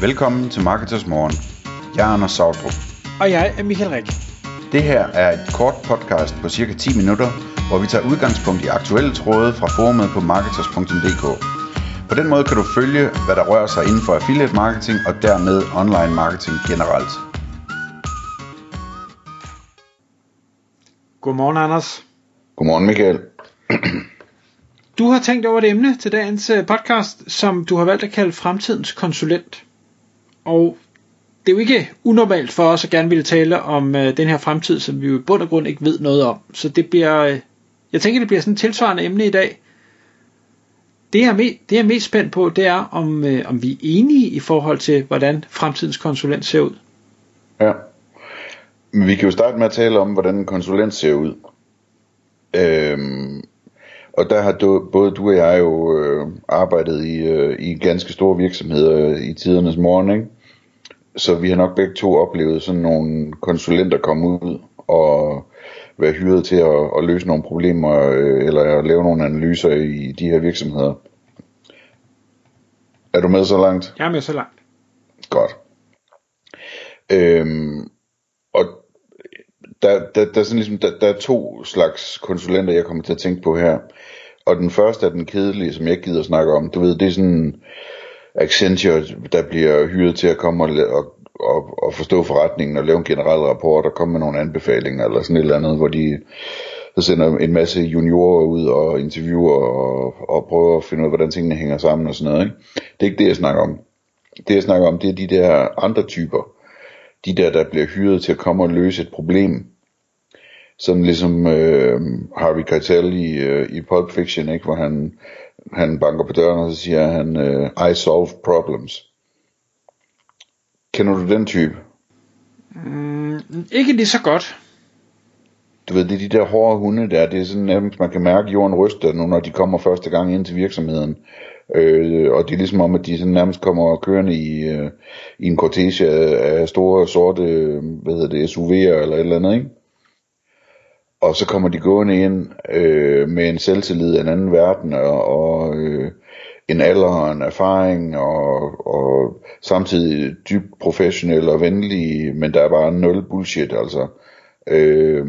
Velkommen til Marketers Morgen. Jeg er Anders Sautrup. Og jeg er Michael Rik. Det her er et kort podcast på cirka 10 minutter, hvor vi tager udgangspunkt i aktuelle tråde fra forumet på marketers.dk. På den måde kan du følge, hvad der rører sig inden for affiliate marketing og dermed online marketing generelt. Godmorgen, Anders. Godmorgen Michael. Du har tænkt over et emne til dagens øh, podcast, som du har valgt at kalde fremtidens konsulent. Og det er jo ikke unormalt for os at gerne ville tale om øh, den her fremtid, som vi jo i bund og grund ikke ved noget om. Så det bliver, øh, jeg tænker, det bliver sådan et tilsvarende emne i dag. Det jeg, er me- det jeg er mest spændt på, det er, om, øh, om vi er enige i forhold til, hvordan fremtidens konsulent ser ud. Ja. Men vi kan jo starte med at tale om, hvordan en konsulent ser ud. Øhm, og der har du, både du og jeg jo øh, arbejdet i, øh, i ganske store virksomheder i tidernes morgen, ikke? Så vi har nok begge to oplevet sådan nogle konsulenter komme ud og være hyret til at, at løse nogle problemer, øh, eller at lave nogle analyser i de her virksomheder. Er du med så langt? Jeg er med så langt. Godt. Øhm, og der, der, der, er sådan ligesom, der, der er to slags konsulenter, jeg kommer til at tænke på her. Og den første er den kedelige, som jeg ikke gider snakke om. Du ved, det er sådan Accenture, der bliver hyret til at komme og, og, og, og forstå forretningen og lave en generel rapport og komme med nogle anbefalinger eller sådan et eller andet, hvor de så sender en masse juniorer ud og interviewer og, og prøver at finde ud af, hvordan tingene hænger sammen og sådan noget. Ikke? Det er ikke det, jeg snakker om. Det, jeg snakker om, det er de der andre typer. De der, der bliver hyret til at komme og løse et problem. Sådan ligesom øh, Harvey Keitel i, øh, i Pulp Fiction, ikke? hvor han, han banker på døren, og så siger han, øh, I solve problems. Kender du den type? Mm, ikke lige så godt. Du ved, det er de der hårde hunde der, det er sådan nærmest, man kan mærke jorden ryster nu, når de kommer første gang ind til virksomheden. Øh, og det er ligesom om, at de sådan nærmest kommer kørende i, øh, i en cortege af, af store sorte, hvad hedder det, SUV'er eller et eller andet, ikke? Og så kommer de gående ind øh, med en selvtillid af en anden verden, og, og øh, en alder og en erfaring, og, og samtidig dybt professionel og venlig, men der er bare nul bullshit, altså. Øh,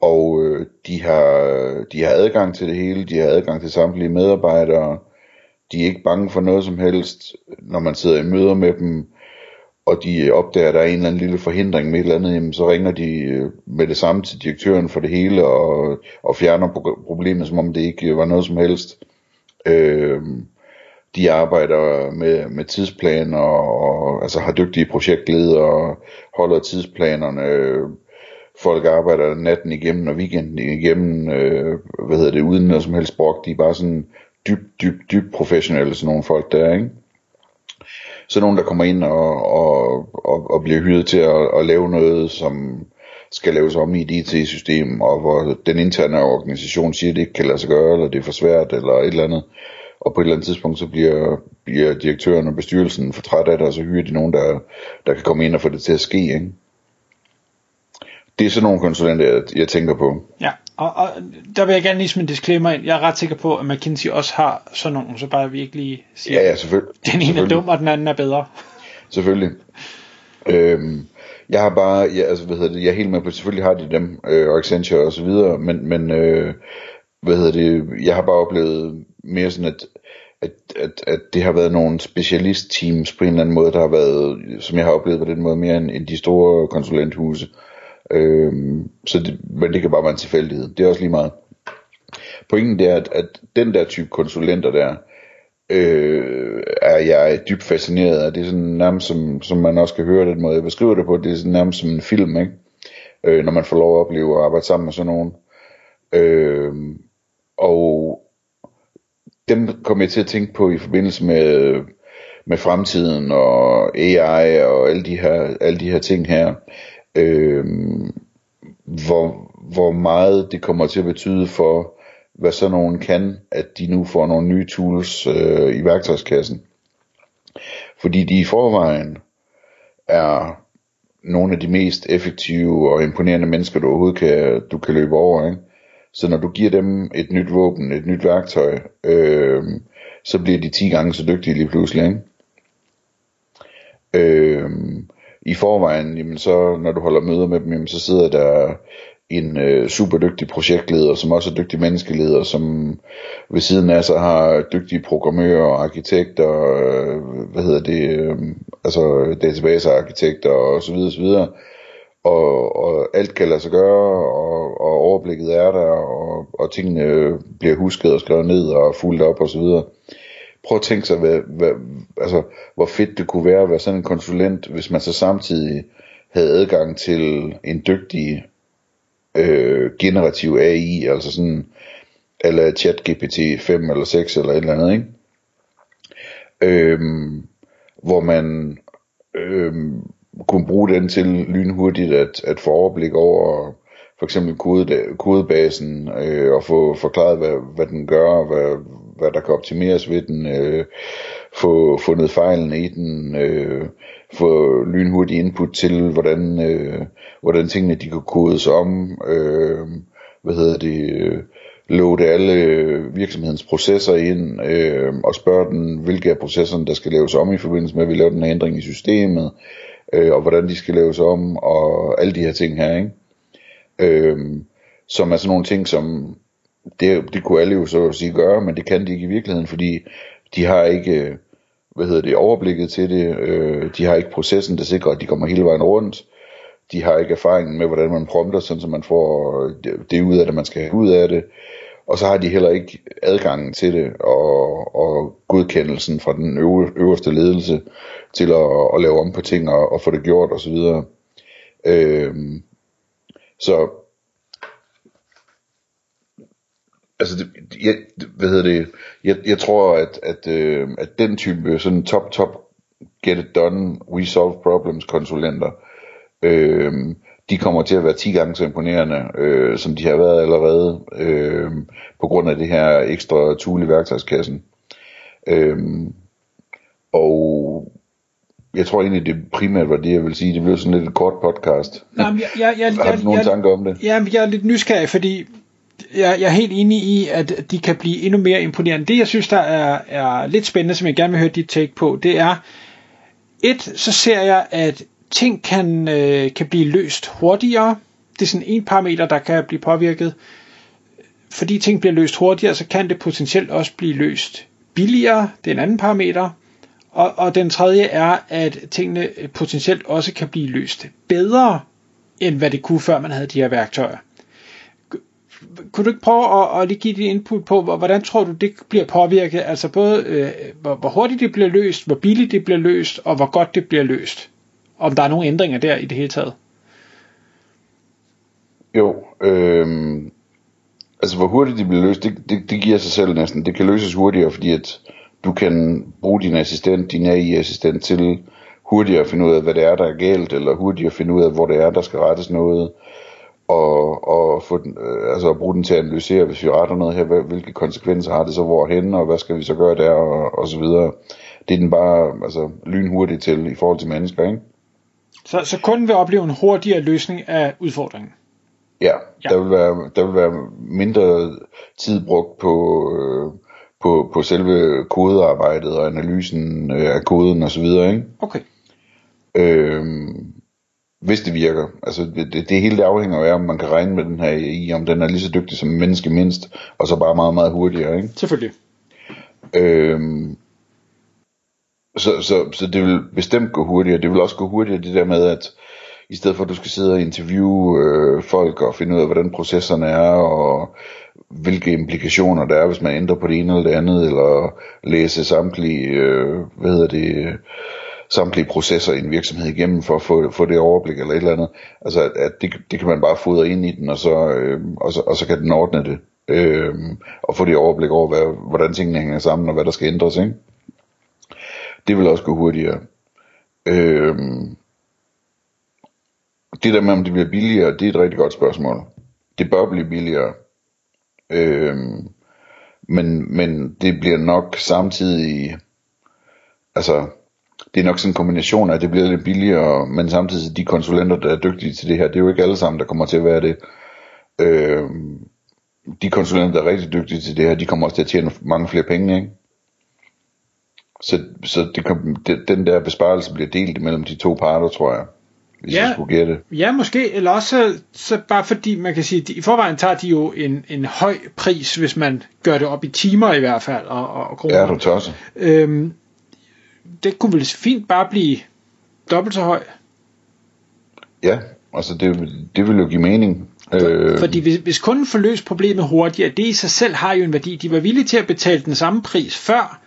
og øh, de har, de har adgang til det hele, de har adgang til samtlige medarbejdere, de er ikke bange for noget som helst, når man sidder i møder med dem, og de øh, opdager, at der er en eller anden lille forhindring med et eller andet, jamen, så ringer de øh, med det samme til direktøren for det hele, og, og fjerner problemet, som om det ikke øh, var noget som helst. Øh, de arbejder med, med tidsplaner, og altså har dygtige projektledere, og holder tidsplanerne, folk arbejder natten igennem og weekenden igennem, øh, hvad hedder det, uden noget som helst brok, de er bare sådan dybt, dybt, dybt professionelle, sådan nogle folk der, ikke? Så nogen, der kommer ind og, og, og, og bliver hyret til at, at lave noget, som skal laves om i et IT-system, og hvor den interne organisation siger, at det ikke kan lade sig gøre, eller det er for svært, eller et eller andet. Og på et eller andet tidspunkt, så bliver, bliver direktøren og bestyrelsen for træt af det, og så hyrer de nogen, der, der kan komme ind og få det til at ske. Ikke? Det er sådan nogle konsulenter, jeg, jeg tænker på. Ja, og, og der vil jeg gerne lige smide en disclaimer ind. Jeg er ret sikker på, at McKinsey også har sådan nogle, så bare vi ikke lige siger, Ja, ja, selvfølgelig. den ene er dum, og den anden er bedre. Selvfølgelig. Øhm, jeg har bare, ja, altså, hvad hedder det, jeg er helt med på, selvfølgelig har de dem, øh, og Accenture og så videre, men, men øh, hvad hedder det, jeg har bare oplevet mere sådan, at, at, at, at det har været nogle specialistteams på en eller anden måde, der har været, som jeg har oplevet på den måde, mere end, end de store konsulenthuse. Øh, så det, men det kan bare være en tilfældighed. Det er også lige meget. Pointen det er, at, at den der type konsulenter der, øh, er jeg dybt fascineret af. Det er sådan nærmest som, som man også kan høre den måde, jeg beskriver det på, det er sådan nærmest som en film, ikke? Øh, når man får lov at opleve at arbejde sammen med sådan nogen. Øh, og dem kommer jeg til at tænke på i forbindelse med, med fremtiden og AI og alle de her, alle de her ting her. Øh, hvor, hvor meget det kommer til at betyde for, hvad så nogen kan, at de nu får nogle nye tools øh, i værktøjskassen. Fordi de i forvejen er nogle af de mest effektive og imponerende mennesker, du overhovedet kan, du kan løbe over. Ikke? Så når du giver dem et nyt våben, et nyt værktøj, øh, så bliver de 10 gange så dygtige lige pludselig. Ikke? Øh, i forvejen, jamen så når du holder møder med dem, jamen så sidder der en øh, super dygtig projektleder, som også er dygtig menneskeleder, som ved siden af sig har dygtige programmører og arkitekter, øh, hvad hedder det, øh, altså databasearkitekter og så videre, så videre. Og, og alt kan lade sig gøre, og, og overblikket er der, og, og tingene bliver husket og skrevet ned og fuldt op og så videre. Prøv at tænke sig, hvad, hvad, altså, hvor fedt det kunne være at være sådan en konsulent, hvis man så samtidig havde adgang til en dygtig øh, generativ AI, altså sådan, eller chat GPT 5 eller 6 eller et eller andet, ikke? Øhm, hvor man øhm, kunne bruge den til lynhurtigt at, at få overblik over for eksempel kode, kodebasen øh, og få forklaret, hvad, hvad den gør, hvad, hvad der kan optimeres ved den, øh, få fundet fejlen i den, øh, få lynhurtig input til, hvordan, øh, hvordan tingene de kan kodes om, øh, hvad hedder det, øh, loade alle virksomhedens processer ind, øh, og spørge den, hvilke af processerne, der skal laves om i forbindelse med, at vi laver den her ændring i systemet, øh, og hvordan de skal laves om, og alle de her ting her, ikke? Øh, som er sådan nogle ting, som det, det kunne alle jo så at sige gøre, men det kan de ikke i virkeligheden, fordi de har ikke, øh, hvad hedder det, overblikket til det, øh, de har ikke processen, der sikrer, at de kommer hele vejen rundt, de har ikke erfaringen med, hvordan man prompter, sådan så man får øh, det ud af det, man skal have ud af det, og så har de heller ikke adgangen til det, og, og godkendelsen fra den øverste ledelse til at, at lave om på ting og, og få det gjort osv. Øh, så altså det, jeg, hvad hedder det, jeg, jeg tror at, at, øh, at den type sådan top top get it done, we solve problems konsulenter, øh, de kommer til at være 10 gange så imponerende, øh, som de har været allerede, øh, på grund af det her ekstra tool i værktøjskassen. Øh, og jeg tror egentlig, det primært var det, jeg vil sige. Det blev sådan lidt et kort podcast. Jamen, jeg, jeg, jeg, har du nogle jeg, tanker om det? Ja, jeg er lidt nysgerrig, fordi jeg, jeg er helt enig i, at de kan blive endnu mere imponerende. Det, jeg synes, der er, er lidt spændende, som jeg gerne vil høre dit take på, det er, et, så ser jeg, at ting kan, øh, kan blive løst hurtigere. Det er sådan en parameter, der kan blive påvirket. Fordi ting bliver løst hurtigere, så kan det potentielt også blive løst billigere. Det er en anden parameter. Og, og den tredje er, at tingene potentielt også kan blive løst bedre, end hvad det kunne, før man havde de her værktøjer. Kunne du ikke prøve at, at lige give dit input på, hvordan tror du, det bliver påvirket? Altså både, øh, hvor, hvor hurtigt det bliver løst, hvor billigt det bliver løst, og hvor godt det bliver løst? Om der er nogle ændringer der i det hele taget? Jo, øh, altså hvor hurtigt det bliver løst, det, det, det giver sig selv næsten. Det kan løses hurtigere, fordi at du kan bruge din assistent, din AI-assistent til hurtigere at finde ud af, hvad det er, der er galt, eller hurtigere at finde ud af, hvor det er, der skal rettes noget, og, og få den, øh, altså bruge den til at analysere, hvis vi retter noget her, hvilke konsekvenser har det så hvorhen, og hvad skal vi så gøre der, og, og så videre. Det er den bare altså, lynhurtigt til i forhold til mennesker, ikke? Så, så kunden vil opleve en hurtigere løsning af udfordringen? Ja, ja. Der, vil være, der vil være mindre tid brugt på, øh, på, på selve kodearbejdet og analysen øh, af koden osv. Ikke? Okay. Øhm, hvis det virker. Altså det, det, hele det afhænger af, om man kan regne med den her i, om den er lige så dygtig som menneske mindst, og så bare meget, meget hurtigere. Ikke? Selvfølgelig. Øhm, så, så, så det vil bestemt gå hurtigere. Det vil også gå hurtigere det der med, at i stedet for at du skal sidde og interviewe øh, folk og finde ud af, hvordan processerne er, og hvilke implikationer der er, hvis man ændrer på det ene eller det andet, eller læse samtlige, øh, hvad hedder det, samtlige processer i en virksomhed igennem for at få, få det overblik eller et eller andet. Altså at det, det kan man bare fodre ind i den, og så, øh, og så, og så kan den ordne det. Øh, og få det overblik over, hvad, hvordan tingene hænger sammen, og hvad der skal ændres. Ikke? Det vil også gå hurtigere. Øh, det der med, om det bliver billigere, det er et rigtig godt spørgsmål. Det bør blive billigere. Øh, men, men det bliver nok samtidig, altså, det er nok sådan en kombination af, at det bliver lidt billigere, men samtidig de konsulenter, der er dygtige til det her, det er jo ikke alle sammen, der kommer til at være det. Øh, de konsulenter, der er rigtig dygtige til det her, de kommer også til at tjene mange flere penge, ikke? Så, så det, den der besparelse bliver delt mellem de to parter, tror jeg. Hvis Ja. jeg skulle gætte. Ja, måske, eller også så, bare fordi man kan sige, de, i forvejen tager de jo en, en høj pris, hvis man gør det op i timer i hvert fald, og, og, og kroner. Ja, du tosser. Øhm, det kunne vel fint bare blive dobbelt så høj. Ja, altså det, det vil jo give mening. Øh, Fordi hvis, hvis kunden får løst problemet hurtigere, det i sig selv har jo en værdi. De var villige til at betale den samme pris før,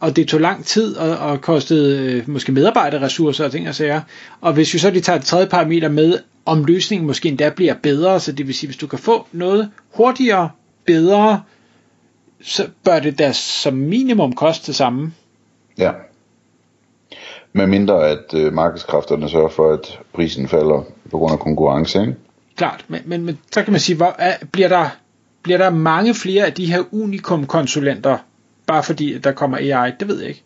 og det tog lang tid og, og kostede øh, måske medarbejderressourcer og ting og sager. Og hvis vi så de tager et tredje parameter med, om løsningen måske endda bliver bedre, så det vil sige, hvis du kan få noget hurtigere, bedre, så bør det da som minimum koste det samme. Ja. Med mindre at øh, markedskræfterne sørger for, at prisen falder på grund af konkurrence, ikke? Klart, men, men, men så kan man sige, hvor, er, bliver, der, bliver der mange flere af de her unikum-konsulenter, bare fordi der kommer AI? Det ved jeg ikke.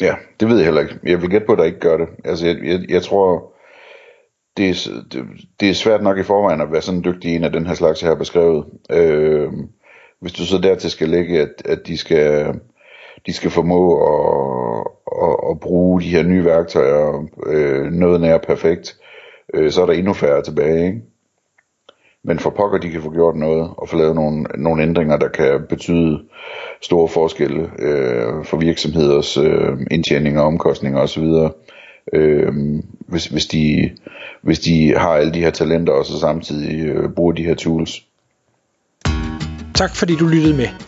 Ja, det ved jeg heller ikke. Jeg vil gætte på, at der ikke gør det. Altså, jeg, jeg, jeg tror, det er, det, det er svært nok i forvejen at være sådan dygtig en af den her slags, jeg har beskrevet. Øh, hvis du så dertil skal lægge, at, at de skal de skal formå at, at, at bruge de her nye værktøjer øh, noget nær perfekt, øh, så er der endnu færre tilbage, ikke? Men for pokker, de kan få gjort noget, og få lavet nogle, nogle ændringer, der kan betyde store forskelle øh, for virksomheders øh, indtjening og omkostninger osv. Øh, hvis, hvis, de, hvis de har alle de her talenter, og så samtidig øh, bruger de her tools. Tak fordi du lyttede med.